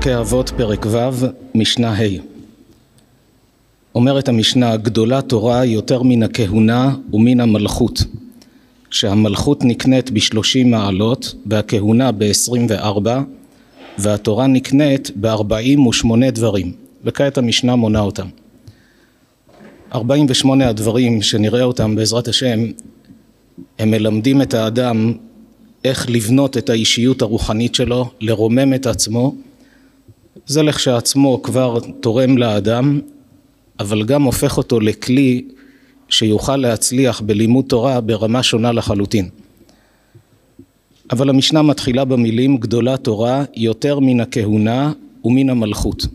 פרקי אבות פרק ו' משנה ה' אומרת המשנה גדולה תורה יותר מן הכהונה ומן המלכות שהמלכות נקנית בשלושים מעלות והכהונה בעשרים וארבע והתורה נקנית בארבעים ושמונה דברים וכעת המשנה מונה אותם. ארבעים ושמונה הדברים שנראה אותם בעזרת השם הם מלמדים את האדם איך לבנות את האישיות הרוחנית שלו, לרומם את עצמו, זה לכשעצמו כבר תורם לאדם, אבל גם הופך אותו לכלי שיוכל להצליח בלימוד תורה ברמה שונה לחלוטין. אבל המשנה מתחילה במילים גדולה תורה יותר מן הכהונה ומן המלכות.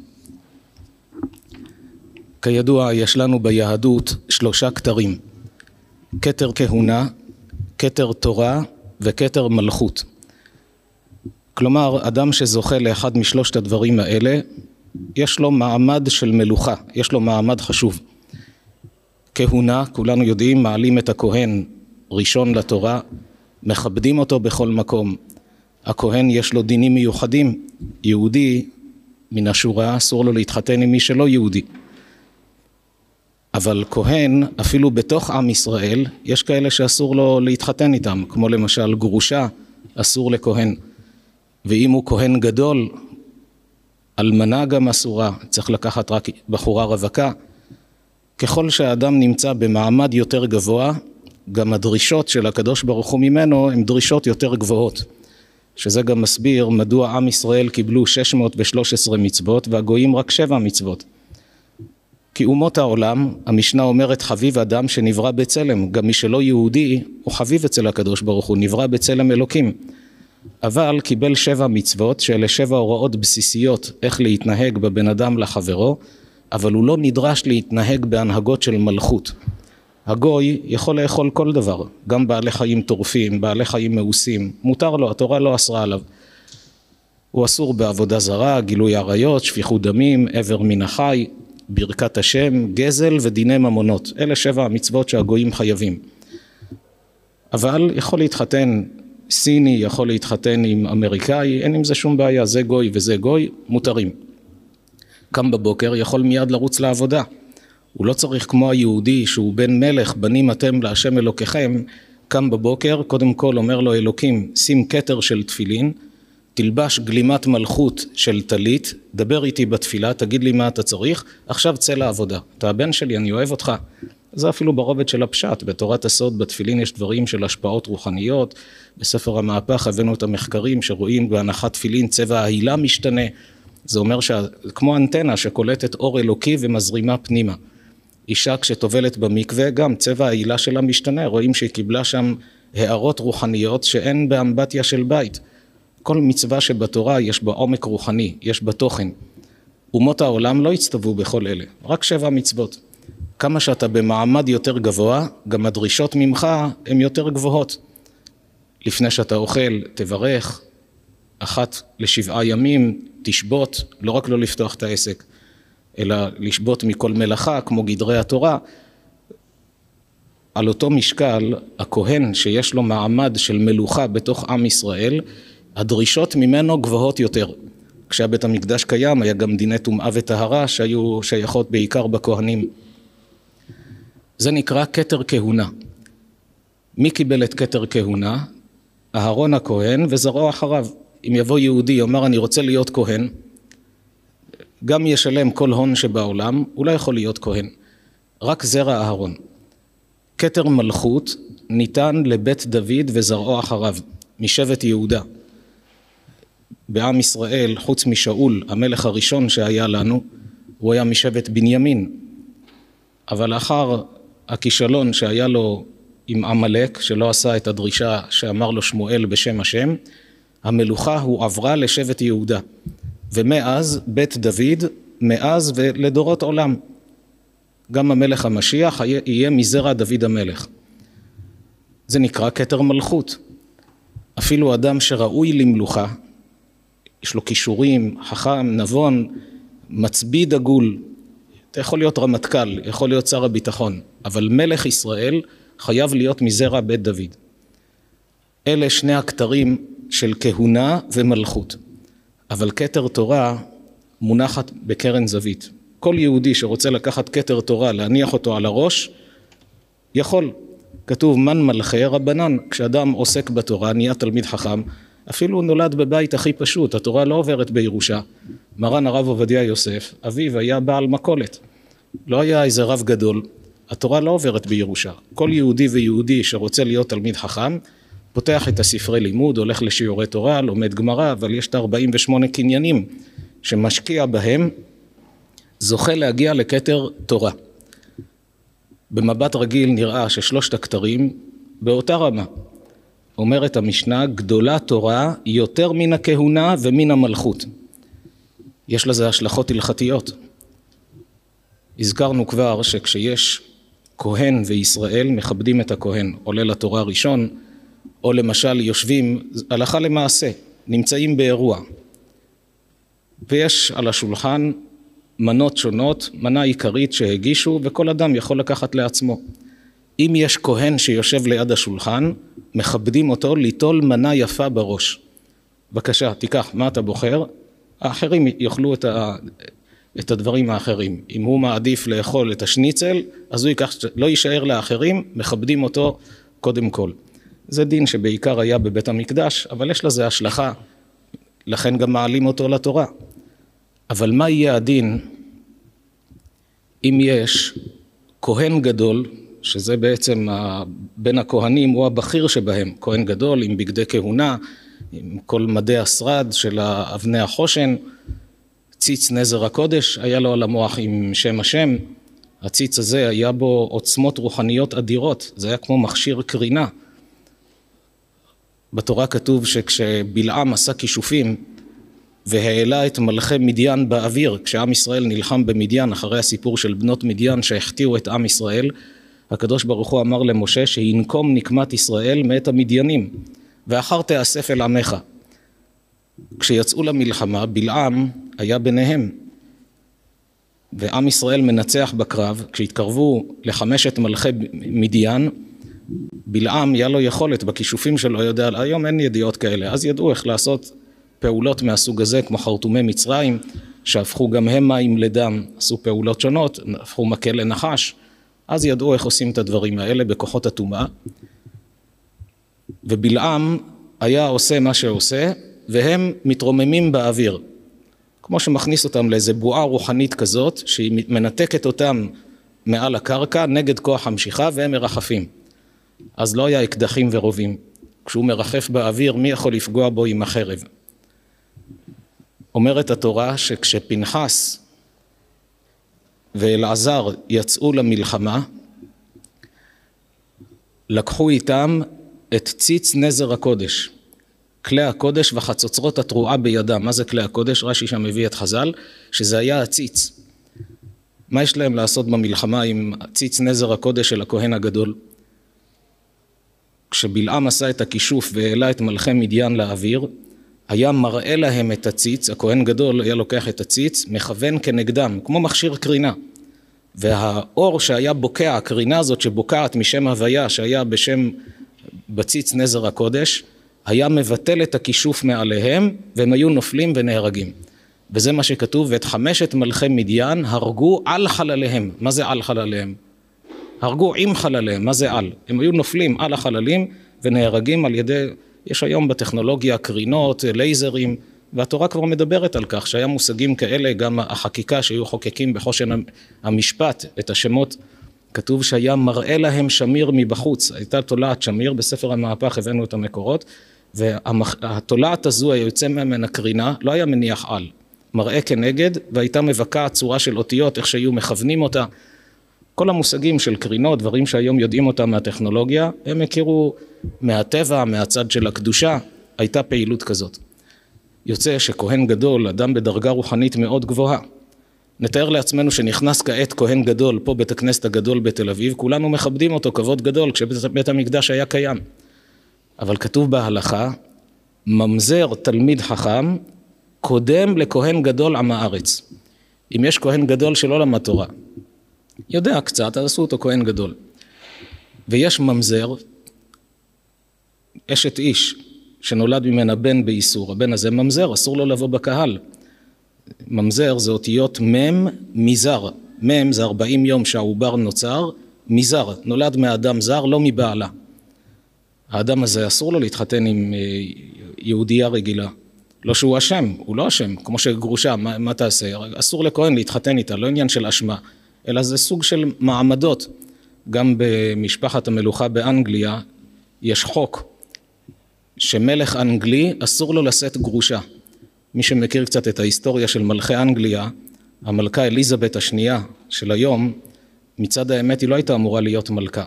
כידוע יש לנו ביהדות שלושה כתרים כתר כהונה, כתר תורה וכתר מלכות. כלומר, אדם שזוכה לאחד משלושת הדברים האלה, יש לו מעמד של מלוכה, יש לו מעמד חשוב. כהונה, כולנו יודעים, מעלים את הכהן ראשון לתורה, מכבדים אותו בכל מקום. הכהן יש לו דינים מיוחדים, יהודי מן השורה אסור לו להתחתן עם מי שלא יהודי. אבל כהן, אפילו בתוך עם ישראל, יש כאלה שאסור לו להתחתן איתם, כמו למשל גרושה, אסור לכהן. ואם הוא כהן גדול, אלמנה גם אסורה, צריך לקחת רק בחורה רווקה. ככל שהאדם נמצא במעמד יותר גבוה, גם הדרישות של הקדוש ברוך הוא ממנו הן דרישות יותר גבוהות. שזה גם מסביר מדוע עם ישראל קיבלו 613 מצוות והגויים רק 7 מצוות. כי אומות העולם, המשנה אומרת חביב אדם שנברא בצלם, גם מי שלא יהודי הוא חביב אצל הקדוש ברוך הוא, נברא בצלם אלוקים. אבל קיבל שבע מצוות שאלה שבע הוראות בסיסיות איך להתנהג בבן אדם לחברו, אבל הוא לא נדרש להתנהג בהנהגות של מלכות. הגוי יכול לאכול כל דבר, גם בעלי חיים טורפים, בעלי חיים מאוסים, מותר לו, התורה לא אסרה עליו. הוא אסור בעבודה זרה, גילוי עריות, שפיכות דמים, עבר מן החי, ברכת השם, גזל ודיני ממונות. אלה שבע המצוות שהגויים חייבים. אבל יכול להתחתן סיני, יכול להתחתן עם אמריקאי, אין עם זה שום בעיה, זה גוי וזה גוי, מותרים. קם בבוקר, יכול מיד לרוץ לעבודה. הוא לא צריך כמו היהודי שהוא בן מלך, בנים אתם להשם אלוקיכם, קם בבוקר, קודם כל אומר לו אלוקים, שים כתר של תפילין, תלבש גלימת מלכות של טלית, דבר איתי בתפילה, תגיד לי מה אתה צריך, עכשיו צא לעבודה. אתה הבן שלי, אני אוהב אותך. זה אפילו ברובד של הפשט, בתורת הסוד, בתפילין יש דברים של השפעות רוחניות, בספר המהפך הבאנו את המחקרים שרואים בהנחת תפילין צבע ההילה משתנה, זה אומר שכמו אנטנה שקולטת אור אלוקי ומזרימה פנימה. אישה כשטובלת במקווה גם צבע ההילה שלה משתנה, רואים שהיא קיבלה שם הערות רוחניות שאין באמבטיה של בית. כל מצווה שבתורה יש בה עומק רוחני, יש בה תוכן. אומות העולם לא הצטוו בכל אלה, רק שבע מצוות. כמה שאתה במעמד יותר גבוה, גם הדרישות ממך הן יותר גבוהות. לפני שאתה אוכל, תברך, אחת לשבעה ימים, תשבות, לא רק לא לפתוח את העסק, אלא לשבות מכל מלאכה, כמו גדרי התורה. על אותו משקל, הכהן שיש לו מעמד של מלוכה בתוך עם ישראל, הדרישות ממנו גבוהות יותר. כשהבית המקדש קיים היה גם דיני טומאה וטהרה שהיו שייכות בעיקר בכהנים. זה נקרא כתר כהונה. מי קיבל את כתר כהונה? אהרון הכהן וזרעו אחריו. אם יבוא יהודי יאמר אני רוצה להיות כהן, גם ישלם כל הון שבעולם, הוא לא יכול להיות כהן. רק זרע אהרון. כתר מלכות ניתן לבית דוד וזרעו אחריו, משבט יהודה. בעם ישראל, חוץ משאול, המלך הראשון שהיה לנו, הוא היה משבט בנימין. אבל לאחר הכישלון שהיה לו עם עמלק, שלא עשה את הדרישה שאמר לו שמואל בשם השם, המלוכה הועברה לשבט יהודה. ומאז בית דוד, מאז ולדורות עולם. גם המלך המשיח יהיה מזרע דוד המלך. זה נקרא כתר מלכות. אפילו אדם שראוי למלוכה, יש לו כישורים, חכם, נבון, מצביא דגול, אתה יכול להיות רמטכ"ל, יכול להיות שר הביטחון, אבל מלך ישראל חייב להיות מזרע בית דוד. אלה שני הכתרים של כהונה ומלכות. אבל כתר תורה מונחת בקרן זווית. כל יהודי שרוצה לקחת כתר תורה, להניח אותו על הראש, יכול. כתוב מן מלכי רבנן, כשאדם עוסק בתורה, נהיה תלמיד חכם, אפילו נולד בבית הכי פשוט, התורה לא עוברת בירושה. מרן הרב עובדיה יוסף, אביו היה בעל מכולת. לא היה איזה רב גדול, התורה לא עוברת בירושה. כל יהודי ויהודי שרוצה להיות תלמיד חכם, פותח את הספרי לימוד, הולך לשיעורי תורה, לומד גמרא, אבל יש את ה-48 קניינים שמשקיע בהם, זוכה להגיע לכתר תורה. במבט רגיל נראה ששלושת הכתרים באותה רמה. אומרת המשנה, גדולה תורה יותר מן הכהונה ומן המלכות. יש לזה השלכות הלכתיות. הזכרנו כבר שכשיש כהן וישראל מכבדים את הכהן, עולה לתורה ראשון, או למשל יושבים הלכה למעשה, נמצאים באירוע, ויש על השולחן מנות שונות, מנה עיקרית שהגישו וכל אדם יכול לקחת לעצמו. אם יש כהן שיושב ליד השולחן, מכבדים אותו ליטול מנה יפה בראש. בבקשה, תיקח, מה אתה בוחר? האחרים יאכלו את, ה... את הדברים האחרים. אם הוא מעדיף לאכול את השניצל, אז הוא ייקח, לא יישאר לאחרים, מכבדים אותו קודם כל. זה דין שבעיקר היה בבית המקדש, אבל יש לזה השלכה, לכן גם מעלים אותו לתורה. אבל מה יהיה הדין אם יש כהן גדול, שזה בעצם בין הכהנים הוא הבכיר שבהם, כהן גדול עם בגדי כהונה, עם כל מדי השרד של אבני החושן, ציץ נזר הקודש, היה לו על המוח עם שם השם, הציץ הזה היה בו עוצמות רוחניות אדירות, זה היה כמו מכשיר קרינה. בתורה כתוב שכשבלעם עשה כישופים והעלה את מלכי מדיין באוויר, כשעם ישראל נלחם במדיין אחרי הסיפור של בנות מדיין שהחטיאו את עם ישראל, הקדוש ברוך הוא אמר למשה שינקום נקמת ישראל מאת המדיינים ואחר תאסף אל עמך. כשיצאו למלחמה בלעם היה ביניהם. ועם ישראל מנצח בקרב כשהתקרבו לחמשת מלכי מדיין בלעם היה לו יכולת בכישופים שלו יודע היום אין ידיעות כאלה. אז ידעו איך לעשות פעולות מהסוג הזה כמו חרטומי מצרים שהפכו גם הם מים לדם עשו פעולות שונות הפכו מקל לנחש אז ידעו איך עושים את הדברים האלה בכוחות הטומאה. ובלעם היה עושה מה שעושה והם מתרוממים באוויר. כמו שמכניס אותם לאיזה בועה רוחנית כזאת שהיא מנתקת אותם מעל הקרקע נגד כוח המשיכה והם מרחפים. אז לא היה אקדחים ורובים. כשהוא מרחף באוויר מי יכול לפגוע בו עם החרב? אומרת התורה שכשפנחס ואלעזר יצאו למלחמה, לקחו איתם את ציץ נזר הקודש, כלי הקודש וחצוצרות התרועה בידם. מה זה כלי הקודש? רש"י שם מביא את חז"ל, שזה היה הציץ. מה יש להם לעשות במלחמה עם ציץ נזר הקודש של הכהן הגדול? כשבלעם עשה את הכישוף והעלה את מלכי מדיין לאוויר, היה מראה להם את הציץ, הכהן גדול היה לוקח את הציץ, מכוון כנגדם, כמו מכשיר קרינה. והאור שהיה בוקע, הקרינה הזאת שבוקעת משם הוויה, שהיה בשם בציץ נזר הקודש, היה מבטל את הכישוף מעליהם, והם היו נופלים ונהרגים. וזה מה שכתוב, ואת חמשת מלכי מדיין הרגו על חלליהם. מה זה על חלליהם? הרגו עם חלליהם, מה זה על? הם היו נופלים על החללים ונהרגים על ידי יש היום בטכנולוגיה קרינות, לייזרים, והתורה כבר מדברת על כך שהיה מושגים כאלה, גם החקיקה שהיו חוקקים בחושן המשפט, את השמות, כתוב שהיה מראה להם שמיר מבחוץ, הייתה תולעת שמיר, בספר המהפך הבאנו את המקורות, והתולעת הזו היה יוצא ממנה קרינה, לא היה מניח על, מראה כנגד, והייתה מבקעת צורה של אותיות, איך שהיו מכוונים אותה. כל המושגים של קרינות, דברים שהיום יודעים אותם מהטכנולוגיה, הם הכירו מהטבע, מהצד של הקדושה, הייתה פעילות כזאת. יוצא שכהן גדול, אדם בדרגה רוחנית מאוד גבוהה. נתאר לעצמנו שנכנס כעת כהן גדול פה בית הכנסת הגדול בתל אביב, כולנו מכבדים אותו כבוד גדול כשבית המקדש היה קיים. אבל כתוב בהלכה, ממזר תלמיד חכם קודם לכהן גדול עם הארץ. אם יש כהן גדול שלא למד תורה, יודע קצת, אז עשו אותו כהן גדול. ויש ממזר, אשת איש, שנולד ממנה בן באיסור, הבן הזה ממזר, אסור לו לבוא בקהל. ממזר זה אותיות מ' מזר, מ' זה 40 יום שהעובר נוצר, מזר, נולד מאדם זר, לא מבעלה. האדם הזה אסור לו להתחתן עם אה, יהודייה רגילה. לא שהוא אשם, הוא לא אשם, כמו שגרושה, מה, מה תעשה? אסור לכהן להתחתן איתה, לא עניין של אשמה, אלא זה סוג של מעמדות. גם במשפחת המלוכה באנגליה יש חוק שמלך אנגלי אסור לו לשאת גרושה. מי שמכיר קצת את ההיסטוריה של מלכי אנגליה, המלכה אליזבת השנייה של היום, מצד האמת היא לא הייתה אמורה להיות מלכה.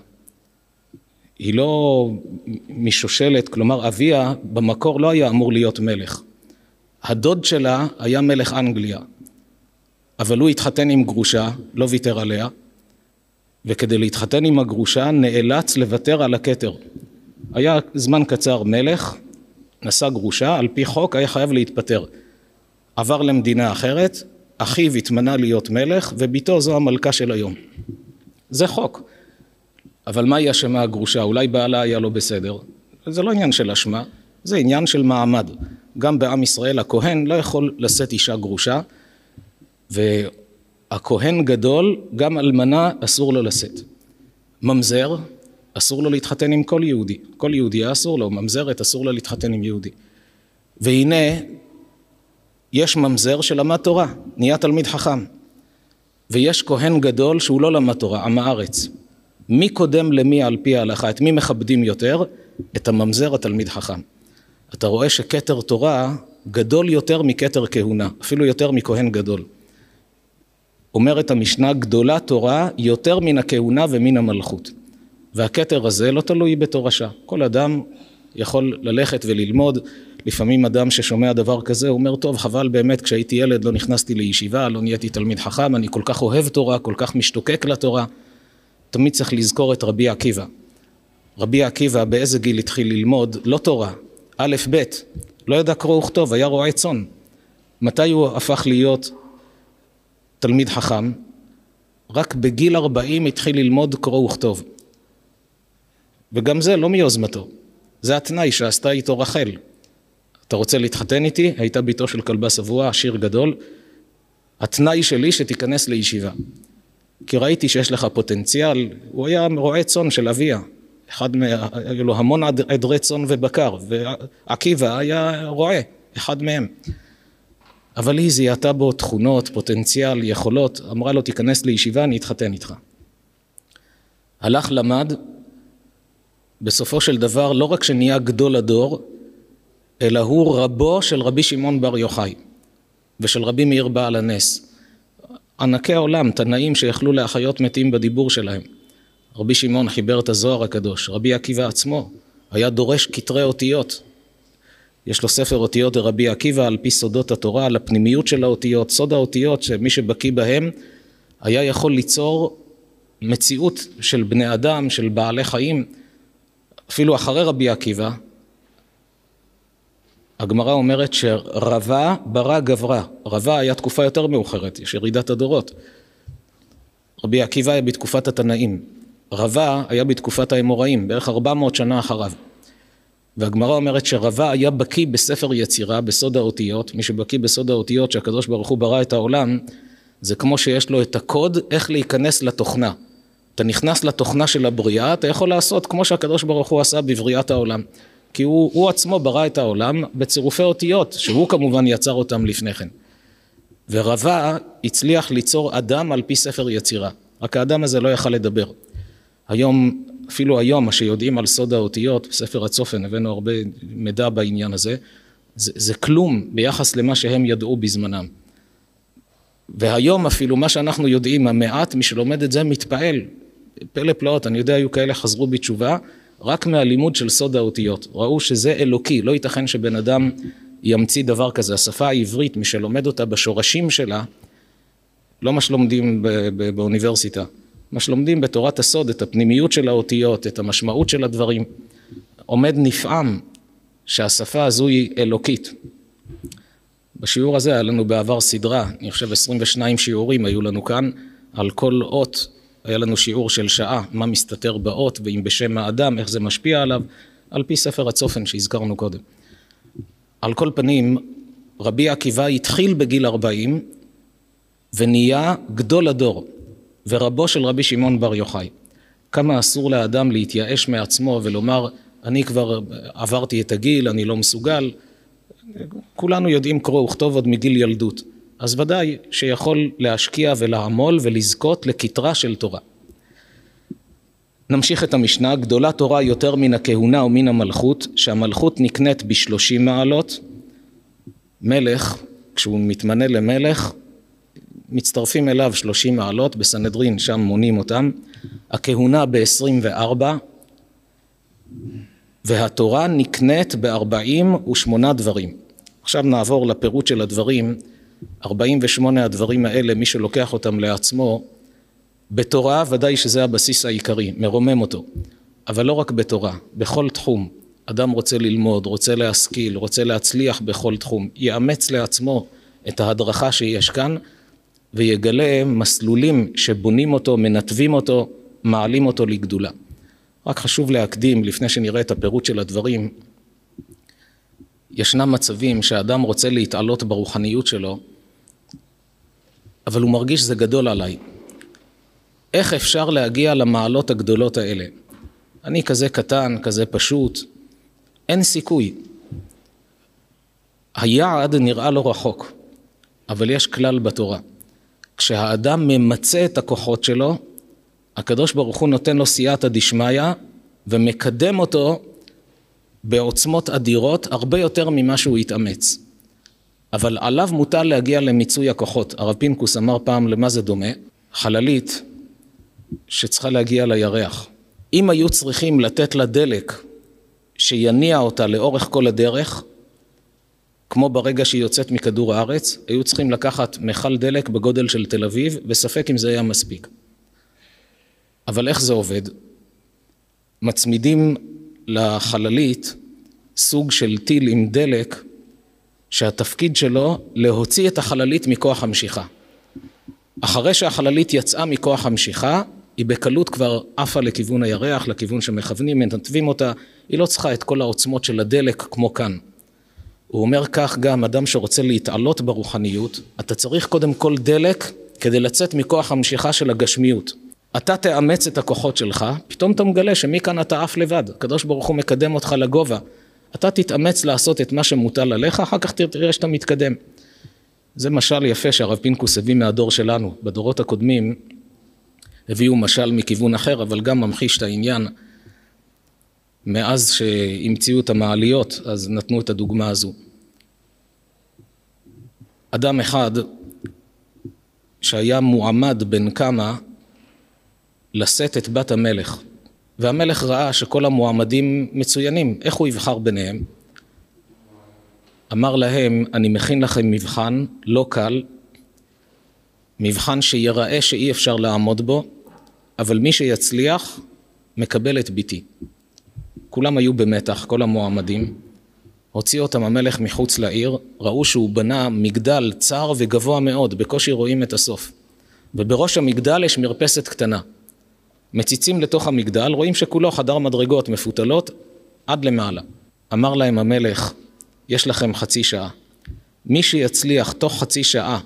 היא לא משושלת, כלומר אביה במקור לא היה אמור להיות מלך. הדוד שלה היה מלך אנגליה, אבל הוא התחתן עם גרושה, לא ויתר עליה, וכדי להתחתן עם הגרושה נאלץ לוותר על הכתר. היה זמן קצר מלך, נשא גרושה, על פי חוק היה חייב להתפטר. עבר למדינה אחרת, אחיו התמנה להיות מלך, וביתו זו המלכה של היום. זה חוק. אבל מה היא אשמה הגרושה? אולי בעלה היה לא בסדר? זה לא עניין של אשמה, זה עניין של מעמד. גם בעם ישראל הכהן לא יכול לשאת אישה גרושה, והכהן גדול, גם אלמנה אסור לו לשאת. ממזר, אסור לו להתחתן עם כל יהודי. כל יהודי אסור לו, ממזרת אסור לו להתחתן עם יהודי. והנה, יש ממזר שלמד תורה, נהיה תלמיד חכם. ויש כהן גדול שהוא לא למד תורה, עם הארץ. מי קודם למי על פי ההלכה? את מי מכבדים יותר? את הממזר התלמיד חכם. אתה רואה שכתר תורה גדול יותר מכתר כהונה, אפילו יותר מכהן גדול. אומרת המשנה גדולה תורה יותר מן הכהונה ומן המלכות. והכתר הזה לא תלוי בתורשה. כל אדם יכול ללכת וללמוד. לפעמים אדם ששומע דבר כזה אומר טוב חבל באמת כשהייתי ילד לא נכנסתי לישיבה לא נהייתי תלמיד חכם אני כל כך אוהב תורה כל כך משתוקק לתורה תמיד צריך לזכור את רבי עקיבא רבי עקיבא באיזה גיל התחיל ללמוד לא תורה א' ב' לא ידע קרוא וכתוב היה רועה צאן מתי הוא הפך להיות תלמיד חכם? רק בגיל ארבעים התחיל ללמוד קרוא וכתוב וגם זה לא מיוזמתו זה התנאי שעשתה איתו רחל אתה רוצה להתחתן איתי? הייתה ביתו של כלבה שבוע, עשיר גדול. התנאי שלי שתיכנס לישיבה. כי ראיתי שיש לך פוטנציאל, הוא היה רועה צאן של אביה. אחד מה... היו לו המון עדרי צאן ובקר, ועקיבא היה רועה, אחד מהם. אבל היא זיהתה בו תכונות, פוטנציאל, יכולות, אמרה לו תיכנס לישיבה, אני אתחתן איתך. הלך למד, בסופו של דבר לא רק שנהיה גדול הדור, אלא הוא רבו של רבי שמעון בר יוחאי ושל רבי מאיר בעל הנס. ענקי העולם, תנאים שיכלו להחיות מתים בדיבור שלהם. רבי שמעון חיבר את הזוהר הקדוש, רבי עקיבא עצמו היה דורש כתרי אותיות. יש לו ספר אותיות לרבי עקיבא על פי סודות התורה, על הפנימיות של האותיות, סוד האותיות שמי שבקיא בהם היה יכול ליצור מציאות של בני אדם, של בעלי חיים. אפילו אחרי רבי עקיבא, הגמרא אומרת שרבה ברא גברה, רבה היה תקופה יותר מאוחרת, יש ירידת הדורות. רבי עקיבא היה בתקופת התנאים, רבה היה בתקופת האמוראים, בערך 400 שנה אחריו. והגמרא אומרת שרבה היה בקיא בספר יצירה, בסוד האותיות, מי שבקיא בסוד האותיות שהקדוש ברוך הוא ברא את העולם, זה כמו שיש לו את הקוד איך להיכנס לתוכנה. אתה נכנס לתוכנה של הבריאה, אתה יכול לעשות כמו שהקדוש ברוך הוא עשה בבריאת העולם. כי הוא, הוא עצמו ברא את העולם בצירופי אותיות, שהוא כמובן יצר אותם לפני כן. ורבה הצליח ליצור אדם על פי ספר יצירה, רק האדם הזה לא יכל לדבר. היום, אפילו היום, מה שיודעים על סוד האותיות, בספר הצופן, הבאנו הרבה מידע בעניין הזה, זה, זה כלום ביחס למה שהם ידעו בזמנם. והיום אפילו מה שאנחנו יודעים, המעט, מי שלומד את זה מתפעל. פלא פלאות, אני יודע, היו כאלה חזרו בתשובה, רק מהלימוד של סוד האותיות. ראו שזה אלוקי, לא ייתכן שבן אדם ימציא דבר כזה. השפה העברית, מי שלומד אותה בשורשים שלה, לא מה שלומדים באוניברסיטה, מה שלומדים בתורת הסוד, את הפנימיות של האותיות, את המשמעות של הדברים. עומד נפעם שהשפה הזו היא אלוקית. בשיעור הזה היה לנו בעבר סדרה, אני חושב 22 שיעורים היו לנו כאן, על כל אות היה לנו שיעור של שעה, מה מסתתר באות, ואם בשם האדם, איך זה משפיע עליו, על פי ספר הצופן שהזכרנו קודם. על כל פנים, רבי עקיבא התחיל בגיל 40 ונהיה גדול הדור ורבו של רבי שמעון בר יוחאי. כמה אסור לאדם להתייאש מעצמו ולומר אני כבר עברתי את הגיל, אני לא מסוגל. כולנו יודעים קרוא וכתוב עוד מגיל ילדות. אז ודאי שיכול להשקיע ולעמול ולזכות לכתרה של תורה. נמשיך את המשנה, גדולה תורה יותר מן הכהונה ומן המלכות, שהמלכות נקנית בשלושים מעלות. מלך, כשהוא מתמנה למלך, מצטרפים אליו שלושים מעלות, בסנהדרין שם מונים אותם, הכהונה ב-24 והתורה נקנית בארבעים ושמונה דברים. עכשיו נעבור לפירוט של הדברים, ארבעים ושמונה הדברים האלה, מי שלוקח אותם לעצמו, בתורה ודאי שזה הבסיס העיקרי, מרומם אותו, אבל לא רק בתורה, בכל תחום. אדם רוצה ללמוד, רוצה להשכיל, רוצה להצליח בכל תחום, יאמץ לעצמו את ההדרכה שיש כאן ויגלה מסלולים שבונים אותו, מנתבים אותו, מעלים אותו לגדולה. רק חשוב להקדים, לפני שנראה את הפירוט של הדברים, ישנם מצבים שאדם רוצה להתעלות ברוחניות שלו, אבל הוא מרגיש שזה גדול עליי. איך אפשר להגיע למעלות הגדולות האלה? אני כזה קטן, כזה פשוט, אין סיכוי. היעד נראה לא רחוק, אבל יש כלל בתורה. כשהאדם ממצה את הכוחות שלו, הקדוש ברוך הוא נותן לו סייעתא דשמיא ומקדם אותו בעוצמות אדירות הרבה יותר ממה שהוא התאמץ. אבל עליו מוטל להגיע למיצוי הכוחות. הרב פינקוס אמר פעם למה זה דומה? חללית שצריכה להגיע לירח. אם היו צריכים לתת לה דלק שיניע אותה לאורך כל הדרך, כמו ברגע שהיא יוצאת מכדור הארץ, היו צריכים לקחת מכל דלק בגודל של תל אביב, וספק אם זה היה מספיק. אבל איך זה עובד? מצמידים לחללית סוג של טיל עם דלק שהתפקיד שלו להוציא את החללית מכוח המשיכה. אחרי שהחללית יצאה מכוח המשיכה, היא בקלות כבר עפה לכיוון הירח, לכיוון שמכוונים, מנתבים אותה, היא לא צריכה את כל העוצמות של הדלק כמו כאן. הוא אומר כך גם אדם שרוצה להתעלות ברוחניות, אתה צריך קודם כל דלק כדי לצאת מכוח המשיכה של הגשמיות. אתה תאמץ את הכוחות שלך, פתאום אתה מגלה שמכאן אתה עף לבד, הקדוש ברוך הוא מקדם אותך לגובה. אתה תתאמץ לעשות את מה שמוטל עליך, אחר כך תראה שאתה מתקדם. זה משל יפה שהרב פינקוס הביא מהדור שלנו. בדורות הקודמים הביאו משל מכיוון אחר, אבל גם ממחיש את העניין. מאז שהמציאו את המעליות, אז נתנו את הדוגמה הזו. אדם אחד שהיה מועמד בין כמה לשאת את בת המלך, והמלך ראה שכל המועמדים מצוינים, איך הוא יבחר ביניהם? אמר להם, אני מכין לכם מבחן לא קל, מבחן שיראה שאי אפשר לעמוד בו, אבל מי שיצליח מקבל את ביתי. כולם היו במתח, כל המועמדים. הוציא אותם המלך מחוץ לעיר, ראו שהוא בנה מגדל צר וגבוה מאוד, בקושי רואים את הסוף. ובראש המגדל יש מרפסת קטנה. מציצים לתוך המגדל, רואים שכולו חדר מדרגות מפותלות עד למעלה. אמר להם המלך, יש לכם חצי שעה. מי שיצליח תוך חצי שעה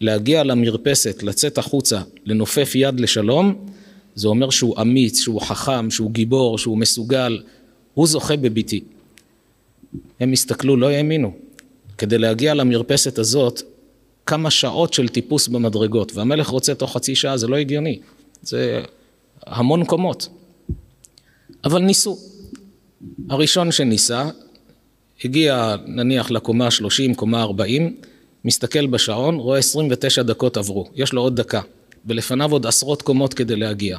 להגיע למרפסת, לצאת החוצה, לנופף יד לשלום, זה אומר שהוא אמיץ, שהוא חכם, שהוא גיבור, שהוא מסוגל, הוא זוכה בביתי. הם הסתכלו, לא האמינו. כדי להגיע למרפסת הזאת, כמה שעות של טיפוס במדרגות, והמלך רוצה תוך חצי שעה, זה לא הגיוני. זה המון קומות. אבל ניסו. הראשון שניסה, הגיע נניח לקומה 30, קומה 40, מסתכל בשעון, רואה 29 דקות עברו, יש לו עוד דקה, ולפניו עוד עשרות קומות כדי להגיע.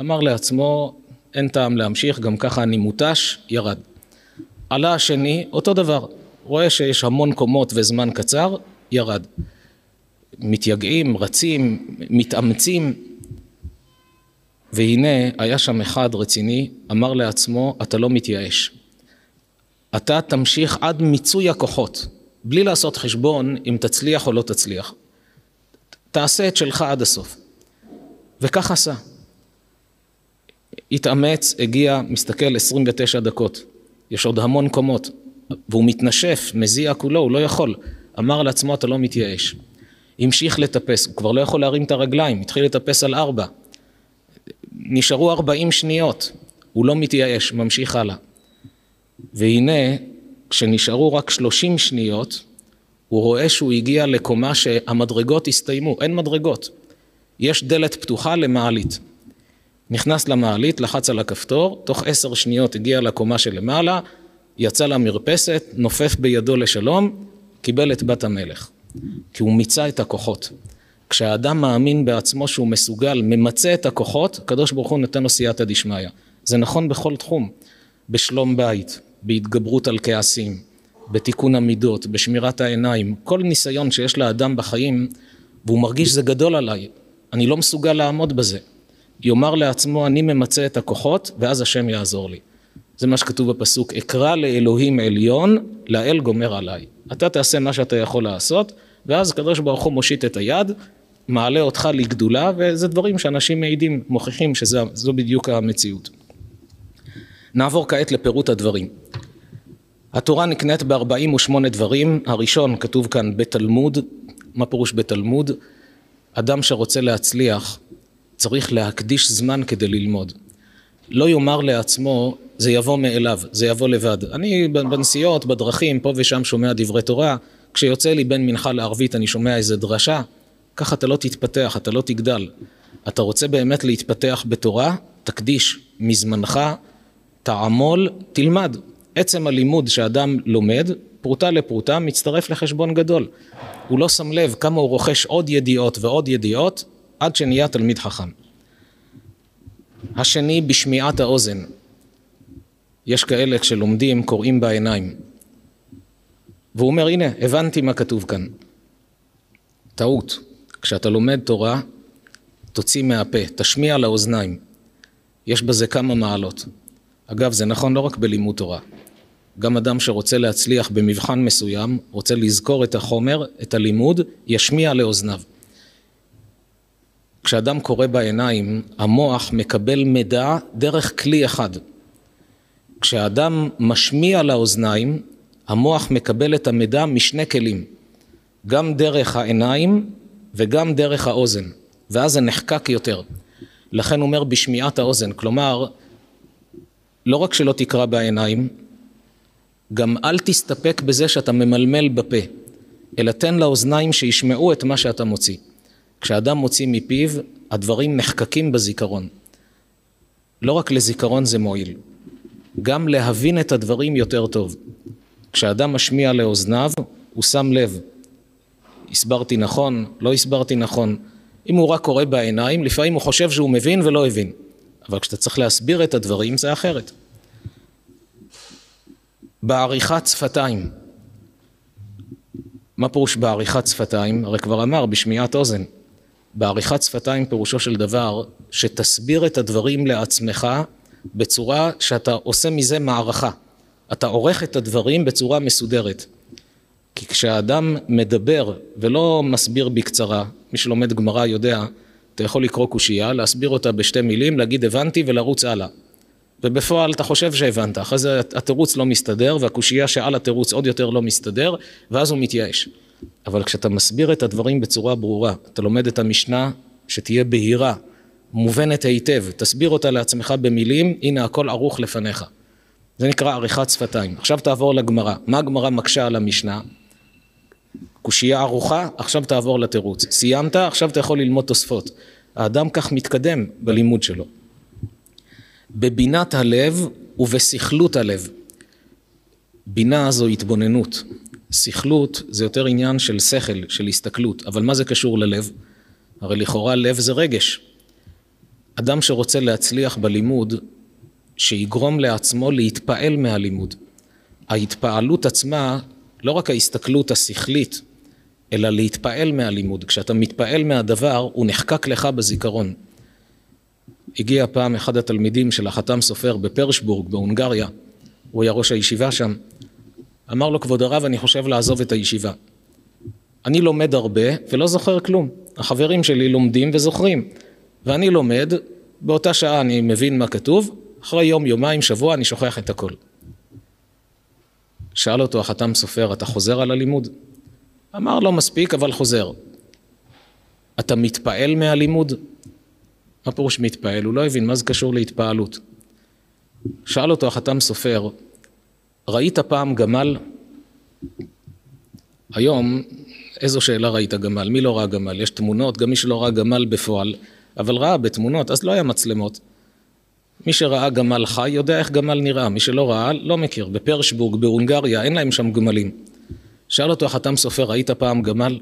אמר לעצמו, אין טעם להמשיך, גם ככה אני מותש, ירד. עלה השני, אותו דבר, רואה שיש המון קומות וזמן קצר, ירד. מתייגעים, רצים, מתאמצים, והנה היה שם אחד רציני, אמר לעצמו, אתה לא מתייאש. אתה תמשיך עד מיצוי הכוחות, בלי לעשות חשבון אם תצליח או לא תצליח. תעשה את שלך עד הסוף. וכך עשה. התאמץ, הגיע, מסתכל 29 דקות. יש עוד המון קומות. והוא מתנשף, מזיע כולו, הוא לא יכול. אמר לעצמו, אתה לא מתייאש. המשיך לטפס, הוא כבר לא יכול להרים את הרגליים, התחיל לטפס על ארבע. נשארו ארבעים שניות, הוא לא מתייאש, ממשיך הלאה. והנה, כשנשארו רק שלושים שניות, הוא רואה שהוא הגיע לקומה שהמדרגות הסתיימו, אין מדרגות. יש דלת פתוחה למעלית. נכנס למעלית, לחץ על הכפתור, תוך עשר שניות הגיע לקומה שלמעלה, יצא למרפסת, נופף בידו לשלום, קיבל את בת המלך. כי הוא מיצה את הכוחות. כשהאדם מאמין בעצמו שהוא מסוגל, ממצה את הכוחות, הקדוש ברוך הוא נותן לו סייעתא דשמיא. זה נכון בכל תחום, בשלום בית, בהתגברות על כעסים, בתיקון המידות, בשמירת העיניים, כל ניסיון שיש לאדם בחיים והוא מרגיש שזה גדול עליי, אני לא מסוגל לעמוד בזה. יאמר לעצמו אני ממצה את הכוחות ואז השם יעזור לי. זה מה שכתוב בפסוק, אקרא לאלוהים עליון, לאל גומר עליי. אתה תעשה מה שאתה יכול לעשות, ואז הקדוש ברוך הוא מושיט את היד, מעלה אותך לגדולה, וזה דברים שאנשים מעידים, מוכיחים שזו בדיוק המציאות. נעבור כעת לפירוט הדברים. התורה נקנית ב-48 דברים, הראשון כתוב כאן בתלמוד, מה פירוש בתלמוד? אדם שרוצה להצליח צריך להקדיש זמן כדי ללמוד. לא יאמר לעצמו זה יבוא מאליו, זה יבוא לבד. אני בנסיעות, בדרכים, פה ושם שומע דברי תורה, כשיוצא לי בין מנחה לערבית אני שומע איזה דרשה, ככה אתה לא תתפתח, אתה לא תגדל. אתה רוצה באמת להתפתח בתורה, תקדיש מזמנך, תעמול, תלמד. עצם הלימוד שאדם לומד, פרוטה לפרוטה, מצטרף לחשבון גדול. הוא לא שם לב כמה הוא רוכש עוד ידיעות ועוד ידיעות, עד שנהיה תלמיד חכם. השני, בשמיעת האוזן. יש כאלה כשלומדים קוראים בעיניים. והוא אומר הנה הבנתי מה כתוב כאן. טעות. כשאתה לומד תורה תוציא מהפה, תשמיע לאוזניים. יש בזה כמה מעלות. אגב זה נכון לא רק בלימוד תורה. גם אדם שרוצה להצליח במבחן מסוים, רוצה לזכור את החומר, את הלימוד, ישמיע לאוזניו. כשאדם קורא בעיניים, המוח מקבל מידע דרך כלי אחד. כשאדם משמיע לאוזניים, המוח מקבל את המידע משני כלים, גם דרך העיניים וגם דרך האוזן, ואז זה נחקק יותר. לכן אומר בשמיעת האוזן, כלומר, לא רק שלא תקרא בעיניים, גם אל תסתפק בזה שאתה ממלמל בפה, אלא תן לאוזניים שישמעו את מה שאתה מוציא. כשאדם מוציא מפיו, הדברים נחקקים בזיכרון. לא רק לזיכרון זה מועיל, גם להבין את הדברים יותר טוב. כשאדם משמיע לאוזניו, הוא שם לב. הסברתי נכון, לא הסברתי נכון. אם הוא רק קורא בעיניים, לפעמים הוא חושב שהוא מבין ולא הבין. אבל כשאתה צריך להסביר את הדברים, זה אחרת. בעריכת שפתיים. מה פירוש בעריכת שפתיים? הרי כבר אמר, בשמיעת אוזן. בעריכת שפתיים פירושו של דבר שתסביר את הדברים לעצמך בצורה שאתה עושה מזה מערכה. אתה עורך את הדברים בצורה מסודרת. כי כשאדם מדבר ולא מסביר בקצרה, מי שלומד גמרא יודע, אתה יכול לקרוא קושייה, להסביר אותה בשתי מילים, להגיד הבנתי ולרוץ הלאה. ובפועל אתה חושב שהבנת, אחרי זה התירוץ לא מסתדר והקושייה שעל התירוץ עוד יותר לא מסתדר ואז הוא מתייאש. אבל כשאתה מסביר את הדברים בצורה ברורה, אתה לומד את המשנה שתהיה בהירה, מובנת היטב, תסביר אותה לעצמך במילים, הנה הכל ערוך לפניך. זה נקרא עריכת שפתיים. עכשיו תעבור לגמרא. מה הגמרא מקשה על המשנה? קושייה ערוכה, עכשיו תעבור לתירוץ. סיימת, עכשיו אתה יכול ללמוד תוספות. האדם כך מתקדם בלימוד שלו. בבינת הלב ובסכלות הלב. בינה זו התבוננות. סכלות זה יותר עניין של שכל, של הסתכלות. אבל מה זה קשור ללב? הרי לכאורה לב זה רגש. אדם שרוצה להצליח בלימוד, שיגרום לעצמו להתפעל מהלימוד. ההתפעלות עצמה, לא רק ההסתכלות השכלית, אלא להתפעל מהלימוד. כשאתה מתפעל מהדבר, הוא נחקק לך בזיכרון. הגיע פעם אחד התלמידים של החתם סופר בפרשבורג בהונגריה, הוא היה ראש הישיבה שם, אמר לו כבוד הרב אני חושב לעזוב את הישיבה. אני לומד הרבה ולא זוכר כלום, החברים שלי לומדים וזוכרים ואני לומד, באותה שעה אני מבין מה כתוב, אחרי יום, יומיים, שבוע אני שוכח את הכל. שאל אותו החתם סופר, אתה חוזר על הלימוד? אמר לא מספיק, אבל חוזר. אתה מתפעל מהלימוד? מה פירוש מתפעל? הוא לא הבין מה זה קשור להתפעלות. שאל אותו החתם סופר, ראית פעם גמל? היום, איזו שאלה ראית גמל? מי לא ראה גמל? יש תמונות, גם מי שלא ראה גמל בפועל, אבל ראה בתמונות, אז לא היה מצלמות. מי שראה גמל חי יודע איך גמל נראה, מי שלא ראה לא מכיר. בפרשבורג, בהונגריה, אין להם שם גמלים. שאל אותו החתם סופר, ראית פעם גמל?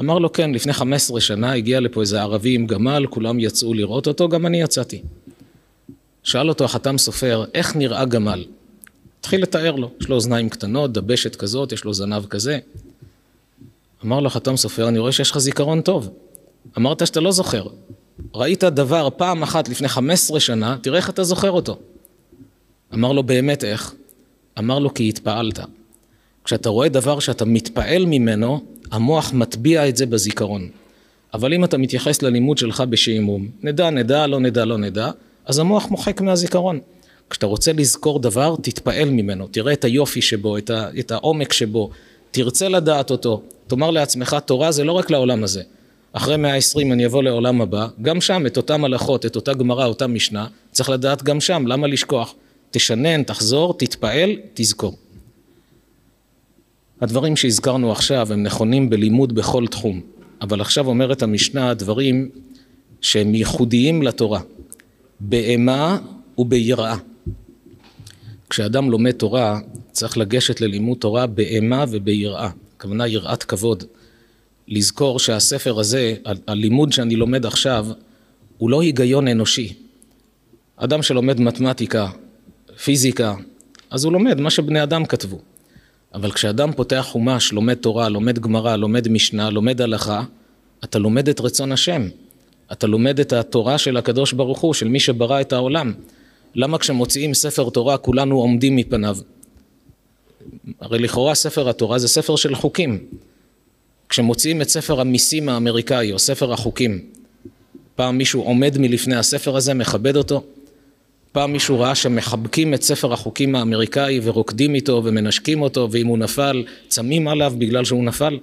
אמר לו כן, לפני 15 שנה הגיע לפה איזה ערבי עם גמל, כולם יצאו לראות אותו, גם אני יצאתי. שאל אותו החתם סופר, איך נראה גמל? התחיל לתאר לו, יש לו אוזניים קטנות, דבשת כזאת, יש לו זנב כזה. אמר לו החתם סופר, אני רואה שיש לך זיכרון טוב. אמרת שאתה לא זוכר. ראית דבר פעם אחת לפני 15 שנה, תראה איך אתה זוכר אותו. אמר לו, באמת איך? אמר לו, כי התפעלת. כשאתה רואה דבר שאתה מתפעל ממנו, המוח מטביע את זה בזיכרון. אבל אם אתה מתייחס ללימוד שלך בשעמום, נדע, נדע, לא נדע, לא נדע, אז המוח מוחק מהזיכרון. כשאתה רוצה לזכור דבר, תתפעל ממנו, תראה את היופי שבו, את, ה, את העומק שבו, תרצה לדעת אותו. תאמר לעצמך, תורה זה לא רק לעולם הזה. אחרי מאה עשרים אני אבוא לעולם הבא, גם שם את אותם הלכות, את אותה גמרא, אותה משנה, צריך לדעת גם שם, למה לשכוח? תשנן, תחזור, תתפעל, תזכור. הדברים שהזכרנו עכשיו הם נכונים בלימוד בכל תחום, אבל עכשיו אומרת המשנה דברים שהם ייחודיים לתורה, באימה וביראה. כשאדם לומד תורה, צריך לגשת ללימוד תורה באימה וביראה, הכוונה יראת כבוד. לזכור שהספר הזה, הלימוד שאני לומד עכשיו, הוא לא היגיון אנושי. אדם שלומד מתמטיקה, פיזיקה, אז הוא לומד מה שבני אדם כתבו. אבל כשאדם פותח חומש, לומד תורה, לומד גמרא, לומד משנה, לומד הלכה, אתה לומד את רצון השם. אתה לומד את התורה של הקדוש ברוך הוא, של מי שברא את העולם. למה כשמוציאים ספר תורה כולנו עומדים מפניו? הרי לכאורה ספר התורה זה ספר של חוקים. כשמוציאים את ספר המיסים האמריקאי או ספר החוקים, פעם מישהו עומד מלפני הספר הזה, מכבד אותו? פעם מישהו ראה שמחבקים את ספר החוקים האמריקאי ורוקדים איתו ומנשקים אותו ואם הוא נפל צמים עליו בגלל שהוא נפל?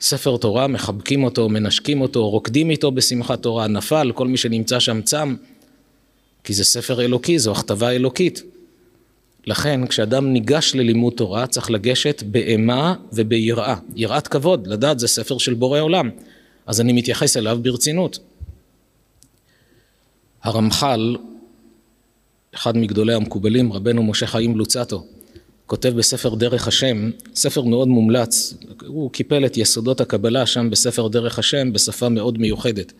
ספר תורה, מחבקים אותו, מנשקים אותו, רוקדים איתו בשמחת תורה, נפל, כל מי שנמצא שם צם, כי זה ספר אלוקי, זו הכתבה אלוקית. לכן כשאדם ניגש ללימוד תורה צריך לגשת באימה וביראה, יראת כבוד, לדעת זה ספר של בורא עולם, אז אני מתייחס אליו ברצינות. הרמח"ל, אחד מגדולי המקובלים, רבנו משה חיים לוצטו, כותב בספר דרך השם, ספר מאוד מומלץ, הוא קיפל את יסודות הקבלה שם בספר דרך השם בשפה מאוד מיוחדת.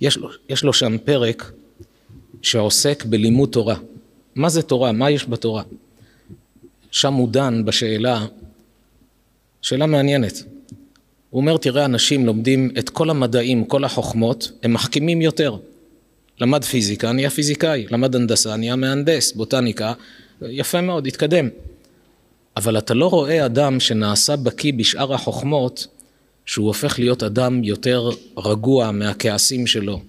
יש לו, יש לו שם פרק שעוסק בלימוד תורה. מה זה תורה? מה יש בתורה? שם הוא דן בשאלה, שאלה מעניינת. הוא אומר, תראה, אנשים לומדים את כל המדעים, כל החוכמות, הם מחכימים יותר. למד פיזיקה, נהיה פיזיקאי, למד הנדסה, נהיה מהנדס, בוטניקה, יפה מאוד, התקדם. אבל אתה לא רואה אדם שנעשה בקיא בשאר החוכמות, שהוא הופך להיות אדם יותר רגוע מהכעסים שלו,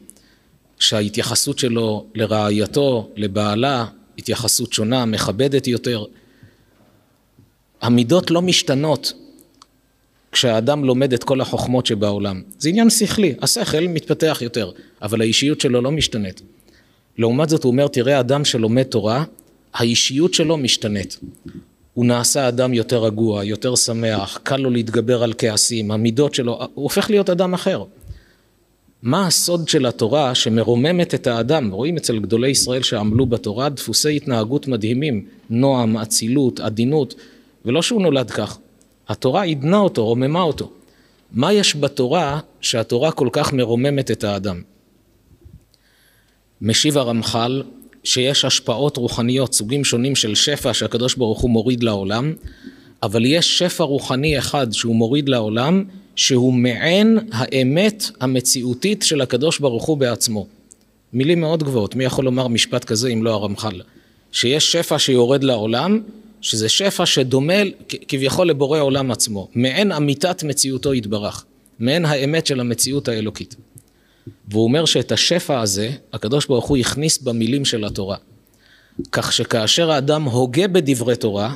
שההתייחסות שלו לרעייתו, לבעלה, התייחסות שונה, מכבדת יותר. המידות לא משתנות כשהאדם לומד את כל החוכמות שבעולם. זה עניין שכלי, השכל מתפתח יותר, אבל האישיות שלו לא משתנית. לעומת זאת הוא אומר, תראה אדם שלומד תורה, האישיות שלו משתנית. הוא נעשה אדם יותר רגוע, יותר שמח, קל לו להתגבר על כעסים, המידות שלו, הוא הופך להיות אדם אחר. מה הסוד של התורה שמרוממת את האדם? רואים אצל גדולי ישראל שעמלו בתורה דפוסי התנהגות מדהימים, נועם, אצילות, עדינות, ולא שהוא נולד כך. התורה עידנה אותו, רוממה אותו. מה יש בתורה שהתורה כל כך מרוממת את האדם? משיב הרמח"ל שיש השפעות רוחניות, סוגים שונים של שפע שהקדוש ברוך הוא מוריד לעולם, אבל יש שפע רוחני אחד שהוא מוריד לעולם, שהוא מעין האמת המציאותית של הקדוש ברוך הוא בעצמו. מילים מאוד גבוהות, מי יכול לומר משפט כזה אם לא הרמח"ל? שיש שפע שיורד לעולם, שזה שפע שדומה כביכול לבורא עולם עצמו, מעין אמיתת מציאותו יתברך, מעין האמת של המציאות האלוקית. והוא אומר שאת השפע הזה, הקדוש ברוך הוא הכניס במילים של התורה. כך שכאשר האדם הוגה בדברי תורה,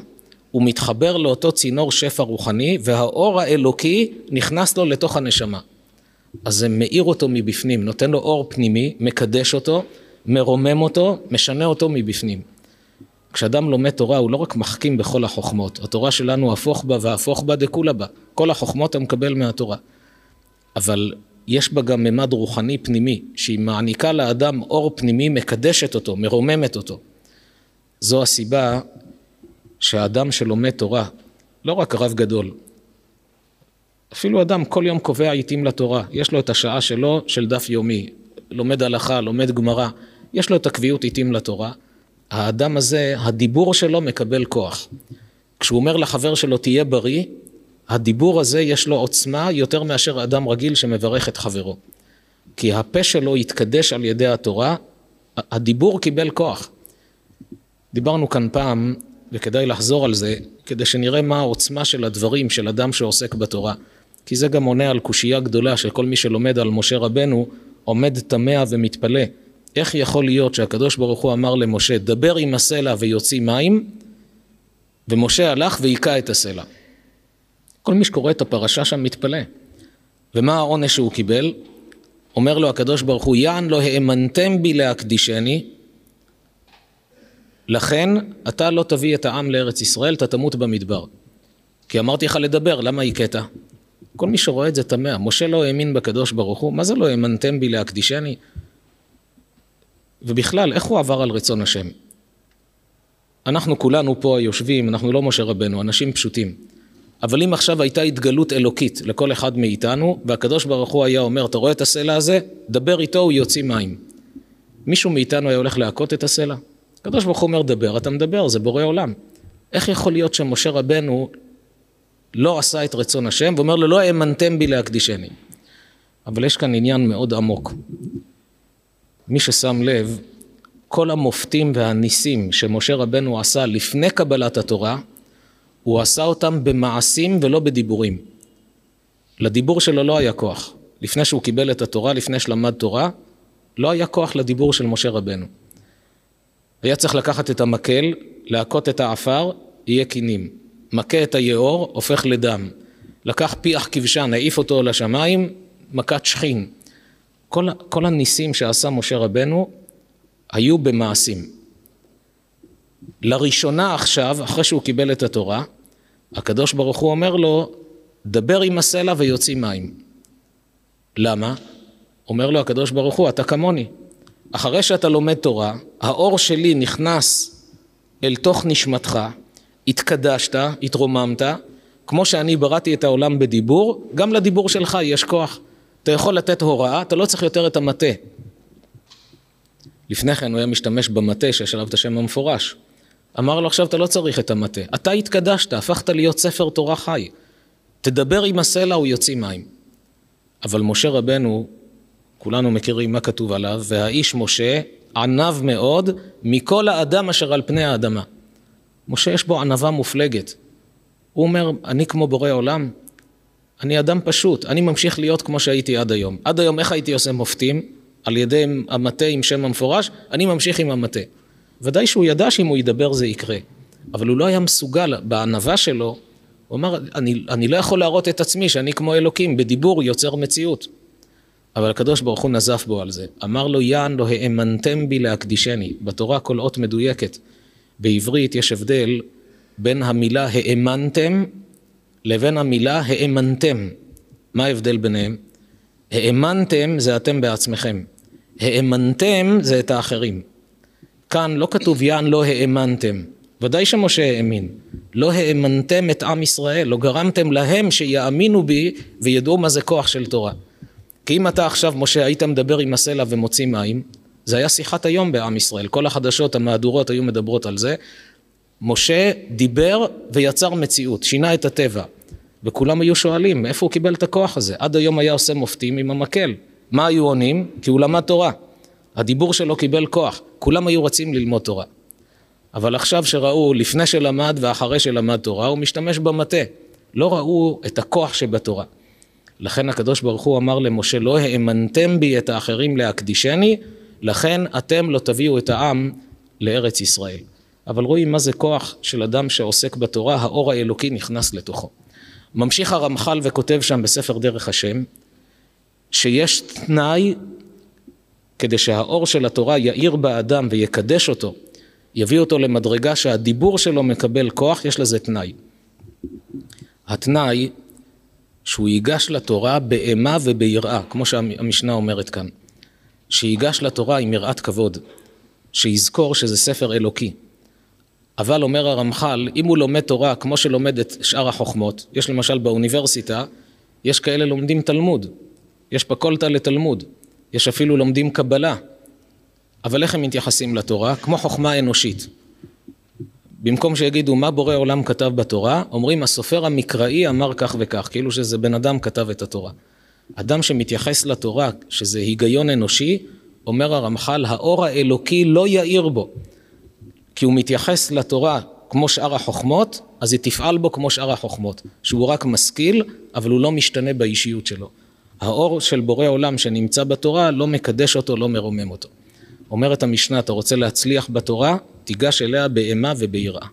הוא מתחבר לאותו צינור שפע רוחני והאור האלוקי נכנס לו לתוך הנשמה. אז זה מאיר אותו מבפנים, נותן לו אור פנימי, מקדש אותו, מרומם אותו, משנה אותו מבפנים. כשאדם לומד תורה הוא לא רק מחכים בכל החוכמות, התורה שלנו הפוך בה והפוך בה דכולה בה, כל החוכמות אתה מקבל מהתורה. אבל יש בה גם ממד רוחני פנימי, שהיא מעניקה לאדם אור פנימי, מקדשת אותו, מרוממת אותו. זו הסיבה שהאדם שלומד תורה, לא רק רב גדול, אפילו אדם כל יום קובע עיתים לתורה, יש לו את השעה שלו של דף יומי, לומד הלכה, לומד גמרא, יש לו את הקביעות עיתים לתורה, האדם הזה, הדיבור שלו מקבל כוח. כשהוא אומר לחבר שלו תהיה בריא, הדיבור הזה יש לו עוצמה יותר מאשר אדם רגיל שמברך את חברו. כי הפה שלו התקדש על ידי התורה, הדיבור קיבל כוח. דיברנו כאן פעם, וכדאי לחזור על זה, כדי שנראה מה העוצמה של הדברים של אדם שעוסק בתורה. כי זה גם עונה על קושייה גדולה של כל מי שלומד על משה רבנו, עומד תמה ומתפלא. איך יכול להיות שהקדוש ברוך הוא אמר למשה, דבר עם הסלע ויוציא מים, ומשה הלך והיכה את הסלע. כל מי שקורא את הפרשה שם מתפלא. ומה העונש שהוא קיבל? אומר לו הקדוש ברוך הוא, יען לא האמנתם בי להקדישני, לכן אתה לא תביא את העם לארץ ישראל, אתה תמות במדבר. כי אמרתי לך לדבר, למה הכית? כל מי שרואה את זה תמה. משה לא האמין בקדוש ברוך הוא, מה זה לא האמנתם בי להקדישני? ובכלל, איך הוא עבר על רצון השם? אנחנו כולנו פה היושבים, אנחנו לא משה רבנו, אנשים פשוטים. אבל אם עכשיו הייתה התגלות אלוקית לכל אחד מאיתנו, והקדוש ברוך הוא היה אומר, אתה רואה את הסלע הזה? דבר איתו, הוא יוציא מים. מישהו מאיתנו היה הולך להכות את הסלע? הקדוש ברוך הוא אומר, דבר, אתה מדבר, זה בורא עולם. איך יכול להיות שמשה רבנו לא עשה את רצון השם, ואומר לו, לא האמנתם בי להקדישני. אבל יש כאן עניין מאוד עמוק. מי ששם לב, כל המופתים והניסים שמשה רבנו עשה לפני קבלת התורה, הוא עשה אותם במעשים ולא בדיבורים. לדיבור שלו לא היה כוח. לפני שהוא קיבל את התורה, לפני שלמד תורה, לא היה כוח לדיבור של משה רבנו. היה צריך לקחת את המקל, להכות את העפר, יהיה קינים. מכה את היאור, הופך לדם. לקח פיח כבשן, העיף אותו לשמיים, מכת שכין. כל, כל הניסים שעשה משה רבנו היו במעשים. לראשונה עכשיו, אחרי שהוא קיבל את התורה, הקדוש ברוך הוא אומר לו, דבר עם הסלע ויוציא מים. למה? אומר לו הקדוש ברוך הוא, אתה כמוני. אחרי שאתה לומד תורה, האור שלי נכנס אל תוך נשמתך, התקדשת, התרוממת, כמו שאני בראתי את העולם בדיבור, גם לדיבור שלך יש כוח. אתה יכול לתת הוראה, אתה לא צריך יותר את המטה. לפני כן הוא היה משתמש במטה שיש עליו את השם המפורש. אמר לו עכשיו אתה לא צריך את המטה, אתה התקדשת, הפכת להיות ספר תורה חי. תדבר עם הסלע, הוא יוציא מים. אבל משה רבנו, כולנו מכירים מה כתוב עליו, והאיש משה ענב מאוד מכל האדם אשר על פני האדמה. משה יש בו ענווה מופלגת. הוא אומר, אני כמו בורא עולם, אני אדם פשוט, אני ממשיך להיות כמו שהייתי עד היום. עד היום איך הייתי עושה מופתים? על ידי המטה עם שם המפורש, אני ממשיך עם המטה. ודאי שהוא ידע שאם הוא ידבר זה יקרה, אבל הוא לא היה מסוגל, בענווה שלו, הוא אמר, אני, אני לא יכול להראות את עצמי שאני כמו אלוקים, בדיבור יוצר מציאות. אבל הקדוש ברוך הוא נזף בו על זה. אמר לו, יען לא האמנתם בי להקדישני. בתורה כל אות מדויקת. בעברית יש הבדל בין המילה האמנתם לבין המילה האמנתם. מה ההבדל ביניהם? האמנתם זה אתם בעצמכם. האמנתם זה את האחרים. כאן לא כתוב יען לא האמנתם. ודאי שמשה האמין. לא האמנתם את עם ישראל, לא גרמתם להם שיאמינו בי וידעו מה זה כוח של תורה. כי אם אתה עכשיו, משה, היית מדבר עם הסלע ומוציא מים, זה היה שיחת היום בעם ישראל. כל החדשות, המהדורות היו מדברות על זה. משה דיבר ויצר מציאות, שינה את הטבע. וכולם היו שואלים, מאיפה הוא קיבל את הכוח הזה? עד היום היה עושה מופתים עם המקל. מה היו עונים? כי הוא למד תורה. הדיבור שלו קיבל כוח. כולם היו רצים ללמוד תורה. אבל עכשיו שראו, לפני שלמד ואחרי שלמד תורה, הוא משתמש במטה. לא ראו את הכוח שבתורה. לכן הקדוש ברוך הוא אמר למשה, לא האמנתם בי את האחרים להקדישני, לכן אתם לא תביאו את העם לארץ ישראל. אבל רואים מה זה כוח של אדם שעוסק בתורה, האור האלוקי נכנס לתוכו. ממשיך הרמח"ל וכותב שם בספר דרך השם, שיש תנאי כדי שהאור של התורה יאיר באדם ויקדש אותו, יביא אותו למדרגה שהדיבור שלו מקבל כוח, יש לזה תנאי. התנאי שהוא ייגש לתורה באימה וביראה, כמו שהמשנה אומרת כאן. שיגש לתורה עם יראת כבוד, שיזכור שזה ספר אלוקי. אבל אומר הרמח"ל, אם הוא לומד תורה כמו שלומד את שאר החוכמות, יש למשל באוניברסיטה, יש כאלה לומדים תלמוד, יש פקולטה לתלמוד, יש אפילו לומדים קבלה, אבל איך הם מתייחסים לתורה? כמו חוכמה אנושית. במקום שיגידו מה בורא עולם כתב בתורה, אומרים הסופר המקראי אמר כך וכך, כאילו שזה בן אדם כתב את התורה. אדם שמתייחס לתורה, שזה היגיון אנושי, אומר הרמח"ל, האור האלוקי לא יאיר בו. כי הוא מתייחס לתורה כמו שאר החוכמות, אז היא תפעל בו כמו שאר החוכמות. שהוא רק משכיל, אבל הוא לא משתנה באישיות שלו. האור של בורא עולם שנמצא בתורה לא מקדש אותו, לא מרומם אותו. אומרת המשנה, אתה רוצה להצליח בתורה, תיגש אליה באימה וביראה.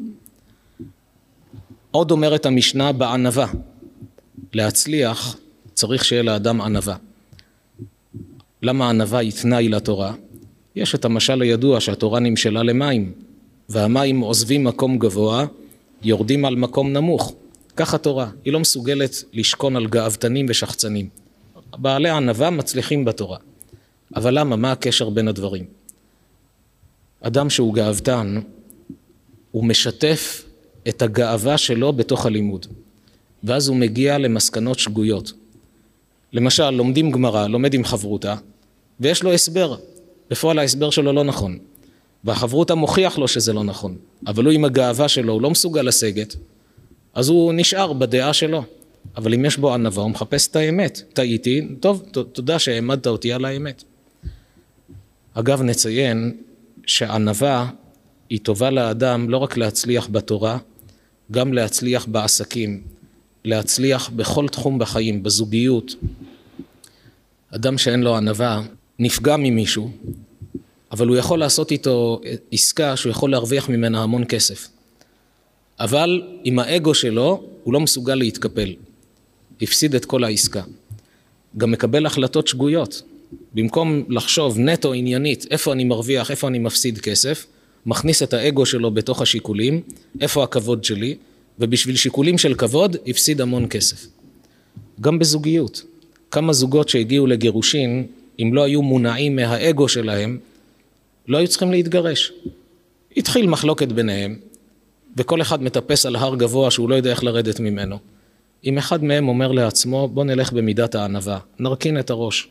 עוד אומרת המשנה בענווה, להצליח צריך שיהיה לאדם ענווה. למה ענווה היא תנאי לתורה? יש את המשל הידוע שהתורה נמשלה למים, והמים עוזבים מקום גבוה, יורדים על מקום נמוך. כך התורה, היא לא מסוגלת לשכון על גאוותנים ושחצנים. בעלי ענווה מצליחים בתורה. אבל למה? מה הקשר בין הדברים? אדם שהוא גאוותן, הוא משתף את הגאווה שלו בתוך הלימוד, ואז הוא מגיע למסקנות שגויות. למשל, לומדים גמרא, לומד עם חברותה, ויש לו הסבר. בפועל ההסבר שלו לא נכון. והחברותא מוכיח לו שזה לא נכון. אבל הוא עם הגאווה שלו, הוא לא מסוגל לסגת, אז הוא נשאר בדעה שלו. אבל אם יש בו ענווה, הוא מחפש את האמת. טעיתי, טוב, תודה שהעמדת אותי על האמת. אגב, נציין שענווה היא טובה לאדם לא רק להצליח בתורה, גם להצליח בעסקים, להצליח בכל תחום בחיים, בזוגיות. אדם שאין לו ענווה נפגע ממישהו, אבל הוא יכול לעשות איתו עסקה שהוא יכול להרוויח ממנה המון כסף. אבל עם האגו שלו הוא לא מסוגל להתקפל. הפסיד את כל העסקה. גם מקבל החלטות שגויות. במקום לחשוב נטו עניינית איפה אני מרוויח, איפה אני מפסיד כסף, מכניס את האגו שלו בתוך השיקולים, איפה הכבוד שלי, ובשביל שיקולים של כבוד הפסיד המון כסף. גם בזוגיות. כמה זוגות שהגיעו לגירושין, אם לא היו מונעים מהאגו שלהם, לא היו צריכים להתגרש. התחיל מחלוקת ביניהם, וכל אחד מטפס על הר גבוה שהוא לא יודע איך לרדת ממנו. אם אחד מהם אומר לעצמו, בוא נלך במידת הענווה, נרכין את הראש.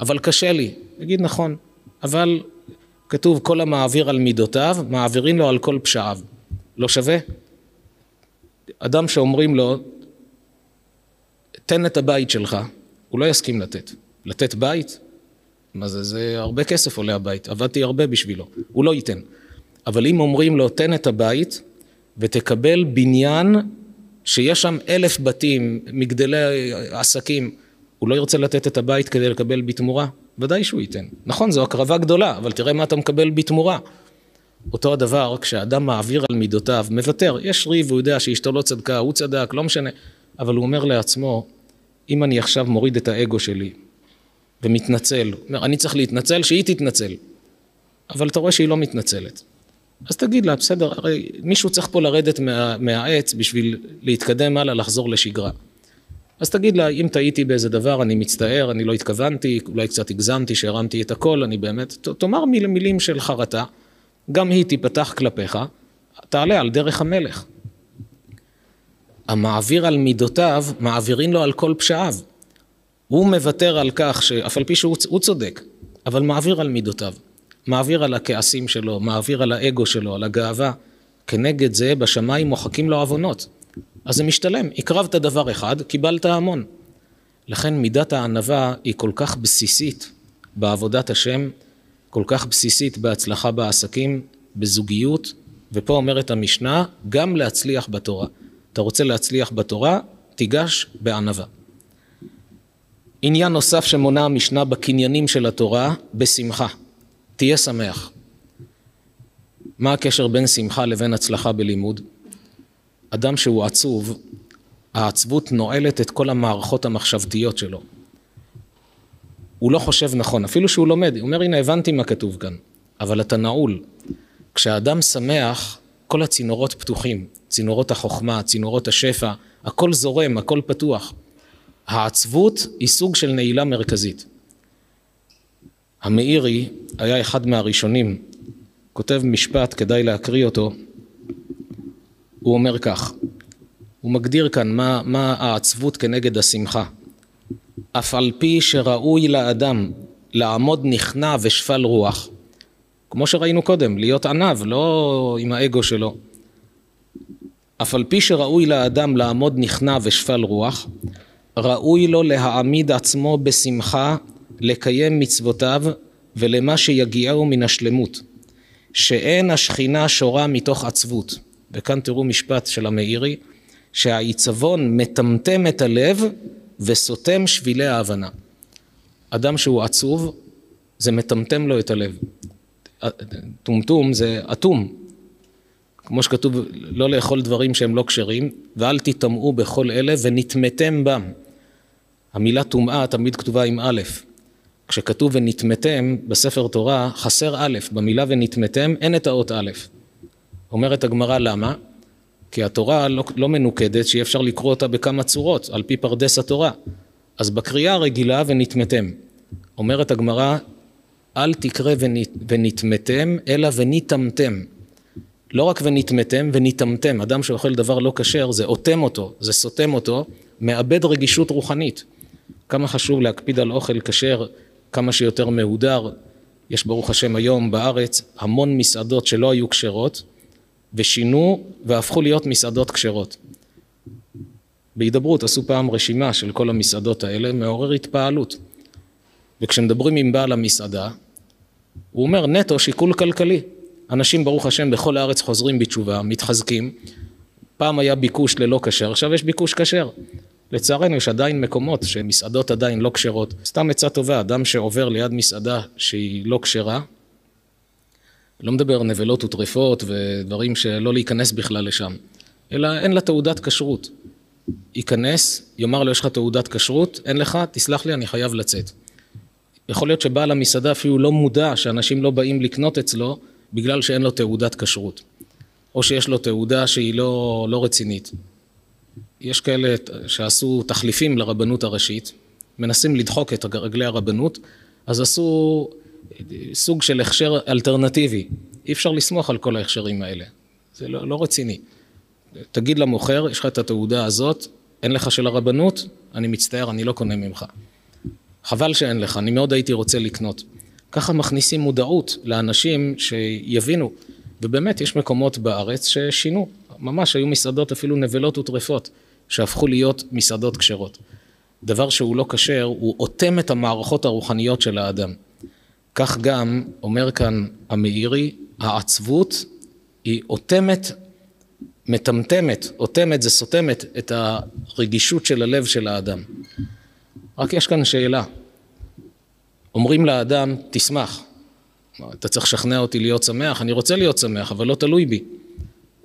אבל קשה לי. יגיד נכון, אבל כתוב כל המעביר על מידותיו, מעבירים לו על כל פשעיו. לא שווה? אדם שאומרים לו, תן את הבית שלך, הוא לא יסכים לתת. לתת בית? מה זה, זה הרבה כסף עולה הבית, עבדתי הרבה בשבילו, הוא לא ייתן. אבל אם אומרים לו, תן את הבית ותקבל בניין שיש שם אלף בתים, מגדלי עסקים, הוא לא ירצה לתת את הבית כדי לקבל בתמורה? ודאי שהוא ייתן. נכון, זו הקרבה גדולה, אבל תראה מה אתה מקבל בתמורה. אותו הדבר, כשאדם מעביר על מידותיו, מוותר, יש ריב, הוא יודע שאשתו לא צדקה, הוא צדק, לא משנה, אבל הוא אומר לעצמו, אם אני עכשיו מוריד את האגו שלי ומתנצל, אומר, אני צריך להתנצל, שהיא תתנצל. אבל אתה רואה שהיא לא מתנצלת. אז תגיד לה, בסדר, הרי מישהו צריך פה לרדת מה, מהעץ בשביל להתקדם הלאה, לחזור לשגרה. אז תגיד לה, אם טעיתי באיזה דבר, אני מצטער, אני לא התכוונתי, אולי קצת הגזמתי, שהרמתי את הכל, אני באמת, תאמר מיל, מילים של חרטה, גם היא תיפתח כלפיך, תעלה על דרך המלך. המעביר על מידותיו, מעבירים לו על כל פשעיו. הוא מוותר על כך שאף על פי שהוא צודק, אבל מעביר על מידותיו. מעביר על הכעסים שלו, מעביר על האגו שלו, על הגאווה. כנגד זה בשמיים מוחקים לו עוונות. אז זה משתלם, הקרבת דבר אחד, קיבלת המון. לכן מידת הענווה היא כל כך בסיסית בעבודת השם, כל כך בסיסית בהצלחה בעסקים, בזוגיות, ופה אומרת המשנה, גם להצליח בתורה. אתה רוצה להצליח בתורה, תיגש בענווה. עניין נוסף שמונה המשנה בקניינים של התורה, בשמחה. תהיה שמח. מה הקשר בין שמחה לבין הצלחה בלימוד? אדם שהוא עצוב, העצבות נועלת את כל המערכות המחשבתיות שלו. הוא לא חושב נכון, אפילו שהוא לומד, הוא אומר הנה הבנתי מה כתוב כאן, אבל אתה נעול. כשאדם שמח, כל הצינורות פתוחים, צינורות החוכמה, צינורות השפע, הכל זורם, הכל פתוח. העצבות היא סוג של נעילה מרכזית. המאירי היה אחד מהראשונים, כותב משפט, כדאי להקריא אותו, הוא אומר כך, הוא מגדיר כאן מה, מה העצבות כנגד השמחה. אף על פי שראוי לאדם לעמוד נכנע ושפל רוח, כמו שראינו קודם, להיות עניו, לא עם האגו שלו. אף על פי שראוי לאדם לעמוד נכנע ושפל רוח, ראוי לו להעמיד עצמו בשמחה לקיים מצוותיו ולמה שיגיעהו מן השלמות, שאין השכינה שורה מתוך עצבות. וכאן תראו משפט של המאירי, שהעיצבון מטמטם את הלב וסותם שבילי ההבנה. אדם שהוא עצוב, זה מטמטם לו את הלב. טומטום זה אטום. כמו שכתוב, לא לאכול דברים שהם לא כשרים, ואל תטמאו בכל אלה ונטמאתם בם. המילה טומאה תמיד כתובה עם א'. כשכתוב ונטמאתם בספר תורה, חסר א', במילה ונטמאתם אין את האות א'. אומרת הגמרא למה? כי התורה לא, לא מנוקדת שאי אפשר לקרוא אותה בכמה צורות, על פי פרדס התורה. אז בקריאה הרגילה ונטמאתם. אומרת הגמרא, אל תקרא ונטמאתם, אלא וניטמתם. לא רק ונטמאתם, וניטמתם. אדם שאוכל דבר לא כשר, זה אוטם אותו, זה סותם אותו, מאבד רגישות רוחנית. כמה חשוב להקפיד על אוכל כשר, כמה שיותר מהודר. יש ברוך השם היום בארץ המון מסעדות שלא היו כשרות, ושינו והפכו להיות מסעדות כשרות. בהידברות עשו פעם רשימה של כל המסעדות האלה, מעורר התפעלות. וכשמדברים עם בעל המסעדה, הוא אומר נטו שיקול כלכלי. אנשים ברוך השם בכל הארץ חוזרים בתשובה, מתחזקים. פעם היה ביקוש ללא כשר, עכשיו יש ביקוש כשר. לצערנו יש עדיין מקומות שמסעדות עדיין לא כשרות. סתם עצה טובה, אדם שעובר ליד מסעדה שהיא לא כשרה, לא מדבר נבלות וטרפות ודברים שלא להיכנס בכלל לשם, אלא אין לה תעודת כשרות. ייכנס, יאמר לו יש לך תעודת כשרות, אין לך, תסלח לי אני חייב לצאת. יכול להיות שבעל המסעדה אפילו לא מודע שאנשים לא באים לקנות אצלו בגלל שאין לו תעודת כשרות. או שיש לו תעודה שהיא לא, לא רצינית. יש כאלה שעשו תחליפים לרבנות הראשית, מנסים לדחוק את רגלי הרבנות, אז עשו סוג של הכשר אלטרנטיבי. אי אפשר לסמוך על כל ההכשרים האלה. זה לא, לא רציני. תגיד למוכר, יש לך את התעודה הזאת, אין לך של הרבנות, אני מצטער, אני לא קונה ממך. חבל שאין לך, אני מאוד הייתי רוצה לקנות. ככה מכניסים מודעות לאנשים שיבינו, ובאמת יש מקומות בארץ ששינו, ממש היו מסעדות אפילו נבלות וטרפות, שהפכו להיות מסעדות כשרות. דבר שהוא לא כשר, הוא אוטם את המערכות הרוחניות של האדם. כך גם אומר כאן המאירי, העצבות היא אוטמת, מטמטמת, אוטמת זה סותמת את הרגישות של הלב של האדם. רק יש כאן שאלה, אומרים לאדם תשמח, אתה צריך לשכנע אותי להיות שמח, אני רוצה להיות שמח אבל לא תלוי בי.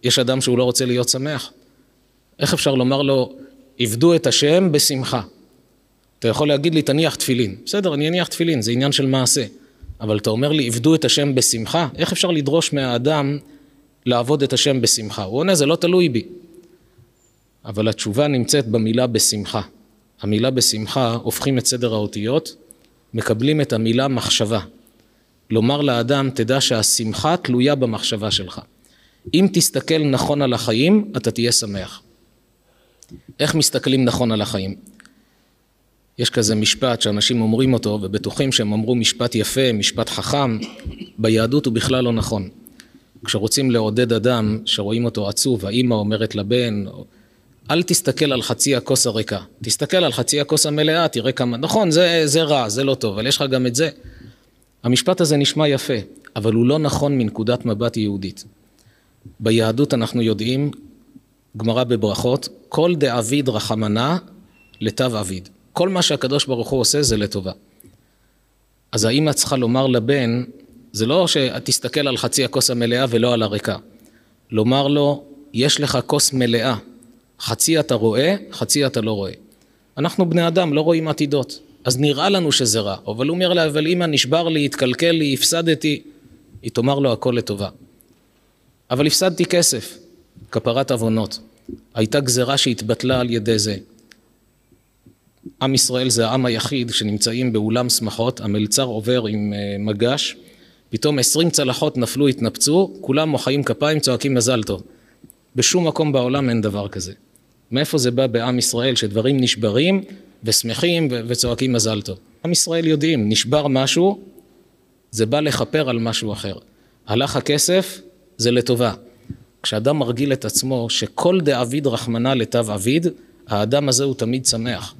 יש אדם שהוא לא רוצה להיות שמח, איך אפשר לומר לו עבדו את השם בשמחה? אתה יכול להגיד לי תניח תפילין, בסדר אני אניח תפילין זה עניין של מעשה אבל אתה אומר לי, עבדו את השם בשמחה? איך אפשר לדרוש מהאדם לעבוד את השם בשמחה? הוא עונה, זה לא תלוי בי. אבל התשובה נמצאת במילה בשמחה. המילה בשמחה, הופכים את סדר האותיות, מקבלים את המילה מחשבה. לומר לאדם, תדע שהשמחה תלויה במחשבה שלך. אם תסתכל נכון על החיים, אתה תהיה שמח. איך מסתכלים נכון על החיים? יש כזה משפט שאנשים אומרים אותו ובטוחים שהם אמרו משפט יפה, משפט חכם, ביהדות הוא בכלל לא נכון. כשרוצים לעודד אדם שרואים אותו עצוב, האימא אומרת לבן, אל תסתכל על חצי הכוס הריקה, תסתכל על חצי הכוס המלאה, תראה כמה, נכון, זה, זה רע, זה לא טוב, אבל יש לך גם את זה. המשפט הזה נשמע יפה, אבל הוא לא נכון מנקודת מבט יהודית. ביהדות אנחנו יודעים, גמרא בברכות, כל דאביד רחמנה לתו אביד. כל מה שהקדוש ברוך הוא עושה זה לטובה. אז האמא צריכה לומר לבן, זה לא שתסתכל על חצי הכוס המלאה ולא על הריקה. לומר לו, יש לך כוס מלאה, חצי אתה רואה, חצי אתה לא רואה. אנחנו בני אדם, לא רואים עתידות. אז נראה לנו שזה רע, אבל הוא אומר לה, אבל אמא נשבר לי, התקלקל לי, הפסדתי, היא תאמר לו הכל לטובה. אבל הפסדתי כסף, כפרת עוונות. הייתה גזרה שהתבטלה על ידי זה. עם ישראל זה העם היחיד שנמצאים באולם שמחות, המלצר עובר עם אה, מגש, פתאום עשרים צלחות נפלו, התנפצו, כולם מוחאים כפיים, צועקים מזל טוב. בשום מקום בעולם אין דבר כזה. מאיפה זה בא בעם ישראל שדברים נשברים ושמחים וצועקים מזל טוב? עם ישראל יודעים, נשבר משהו, זה בא לכפר על משהו אחר. הלך הכסף, זה לטובה. כשאדם מרגיל את עצמו שכל דאביד רחמנא לטב אביד, האדם הזה הוא תמיד שמח.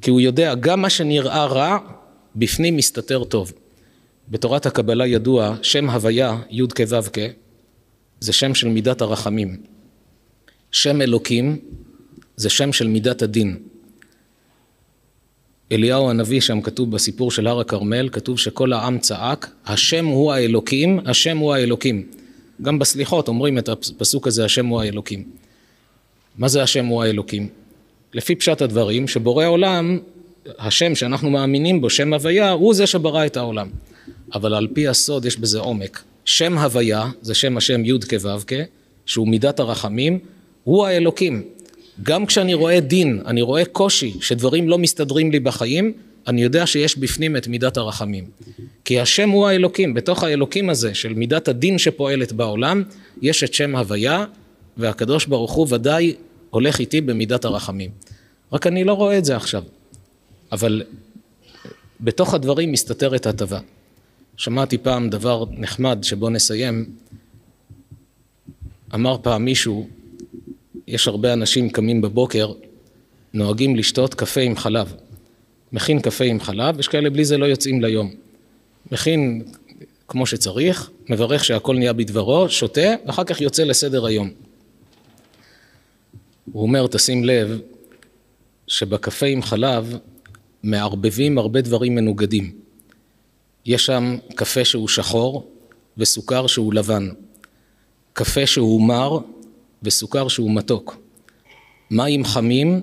כי הוא יודע, גם מה שנראה רע, בפנים מסתתר טוב. בתורת הקבלה ידוע, שם הוויה, י' כו' כ', זה שם של מידת הרחמים. שם אלוקים זה שם של מידת הדין. אליהו הנביא, שם כתוב בסיפור של הר הכרמל, כתוב שכל העם צעק, השם הוא האלוקים, השם הוא האלוקים. גם בסליחות אומרים את הפסוק הזה, השם הוא האלוקים. מה זה השם הוא האלוקים? לפי פשט הדברים, שבורא עולם, השם שאנחנו מאמינים בו, שם הוויה, הוא זה שברא את העולם. אבל על פי הסוד יש בזה עומק. שם הוויה, זה שם השם י' כו' כ', שהוא מידת הרחמים, הוא האלוקים. גם כשאני רואה דין, אני רואה קושי, שדברים לא מסתדרים לי בחיים, אני יודע שיש בפנים את מידת הרחמים. כי השם הוא האלוקים, בתוך האלוקים הזה של מידת הדין שפועלת בעולם, יש את שם הוויה, והקדוש ברוך הוא ודאי הולך איתי במידת הרחמים. רק אני לא רואה את זה עכשיו. אבל בתוך הדברים מסתתרת הטבה. שמעתי פעם דבר נחמד שבו נסיים. אמר פעם מישהו, יש הרבה אנשים קמים בבוקר, נוהגים לשתות קפה עם חלב. מכין קפה עם חלב, יש כאלה בלי זה לא יוצאים ליום. מכין כמו שצריך, מברך שהכל נהיה בדברו, שותה, ואחר כך יוצא לסדר היום. הוא אומר, תשים לב, שבקפה עם חלב מערבבים הרבה דברים מנוגדים. יש שם קפה שהוא שחור וסוכר שהוא לבן, קפה שהוא מר וסוכר שהוא מתוק, מים חמים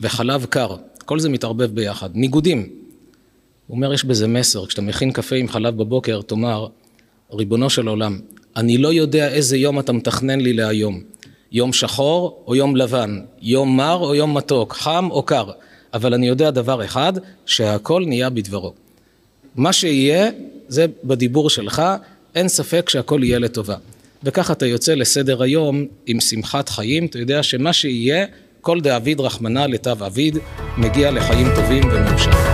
וחלב קר, כל זה מתערבב ביחד, ניגודים. הוא אומר, יש בזה מסר, כשאתה מכין קפה עם חלב בבוקר, תאמר, ריבונו של עולם, אני לא יודע איזה יום אתה מתכנן לי להיום, יום שחור או יום לבן, יום מר או יום מתוק, חם או קר, אבל אני יודע דבר אחד, שהכל נהיה בדברו. מה שיהיה זה בדיבור שלך, אין ספק שהכל יהיה לטובה. וככה אתה יוצא לסדר היום עם שמחת חיים, אתה יודע שמה שיהיה, כל דאביד רחמנא לטב אביד, מגיע לחיים טובים ומאושרים.